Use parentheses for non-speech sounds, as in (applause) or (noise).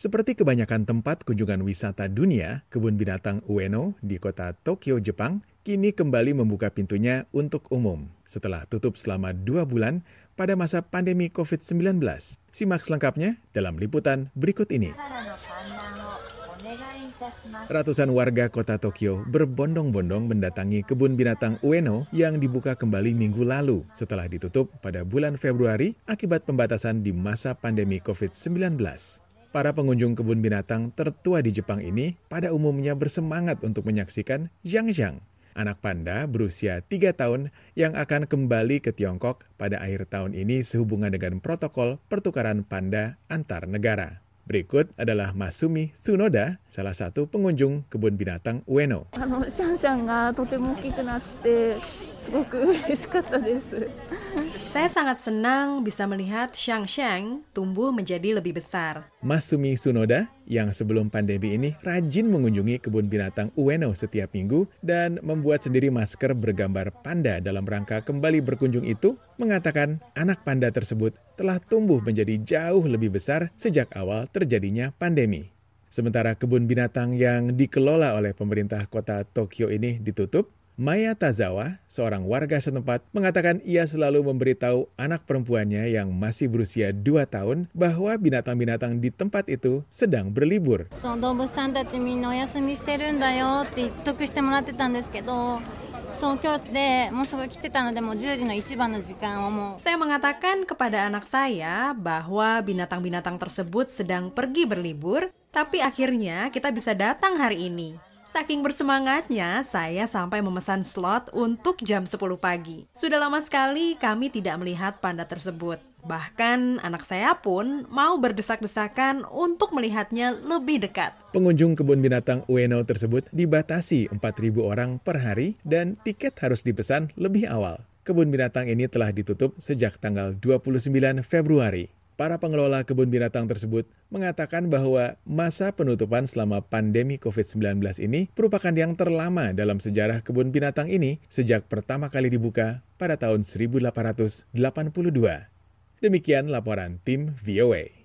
Seperti kebanyakan tempat kunjungan wisata dunia, kebun binatang Ueno di kota Tokyo, Jepang, kini kembali membuka pintunya untuk umum setelah tutup selama dua bulan pada masa pandemi COVID-19. Simak selengkapnya dalam liputan berikut ini. Ratusan warga kota Tokyo berbondong-bondong mendatangi kebun binatang Ueno yang dibuka kembali minggu lalu setelah ditutup pada bulan Februari akibat pembatasan di masa pandemi COVID-19. Para pengunjung kebun binatang tertua di Jepang ini pada umumnya bersemangat untuk menyaksikan Zhang Zhang, anak panda berusia 3 tahun yang akan kembali ke Tiongkok pada akhir tahun ini sehubungan dengan protokol pertukaran panda antar negara. Berikut adalah Masumi Tsunoda, salah satu pengunjung kebun binatang Ueno. (laughs) Saya sangat senang bisa melihat Xiang Xiang tumbuh menjadi lebih besar. Masumi Tsunoda yang sebelum pandemi ini rajin mengunjungi kebun binatang Ueno setiap minggu dan membuat sendiri masker bergambar panda dalam rangka kembali berkunjung itu mengatakan anak panda tersebut telah tumbuh menjadi jauh lebih besar sejak awal terjadinya pandemi. Sementara kebun binatang yang dikelola oleh pemerintah kota Tokyo ini ditutup, Maya Tazawa, seorang warga setempat, mengatakan ia selalu memberitahu anak perempuannya yang masih berusia 2 tahun bahwa binatang-binatang di tempat itu sedang berlibur. Saya mengatakan kepada anak saya bahwa binatang-binatang tersebut sedang pergi berlibur, tapi akhirnya kita bisa datang hari ini. Saking bersemangatnya, saya sampai memesan slot untuk jam 10 pagi. Sudah lama sekali kami tidak melihat panda tersebut. Bahkan anak saya pun mau berdesak-desakan untuk melihatnya lebih dekat. Pengunjung kebun binatang Ueno tersebut dibatasi 4.000 orang per hari dan tiket harus dipesan lebih awal. Kebun binatang ini telah ditutup sejak tanggal 29 Februari para pengelola kebun binatang tersebut mengatakan bahwa masa penutupan selama pandemi COVID-19 ini merupakan yang terlama dalam sejarah kebun binatang ini sejak pertama kali dibuka pada tahun 1882. Demikian laporan tim VOA.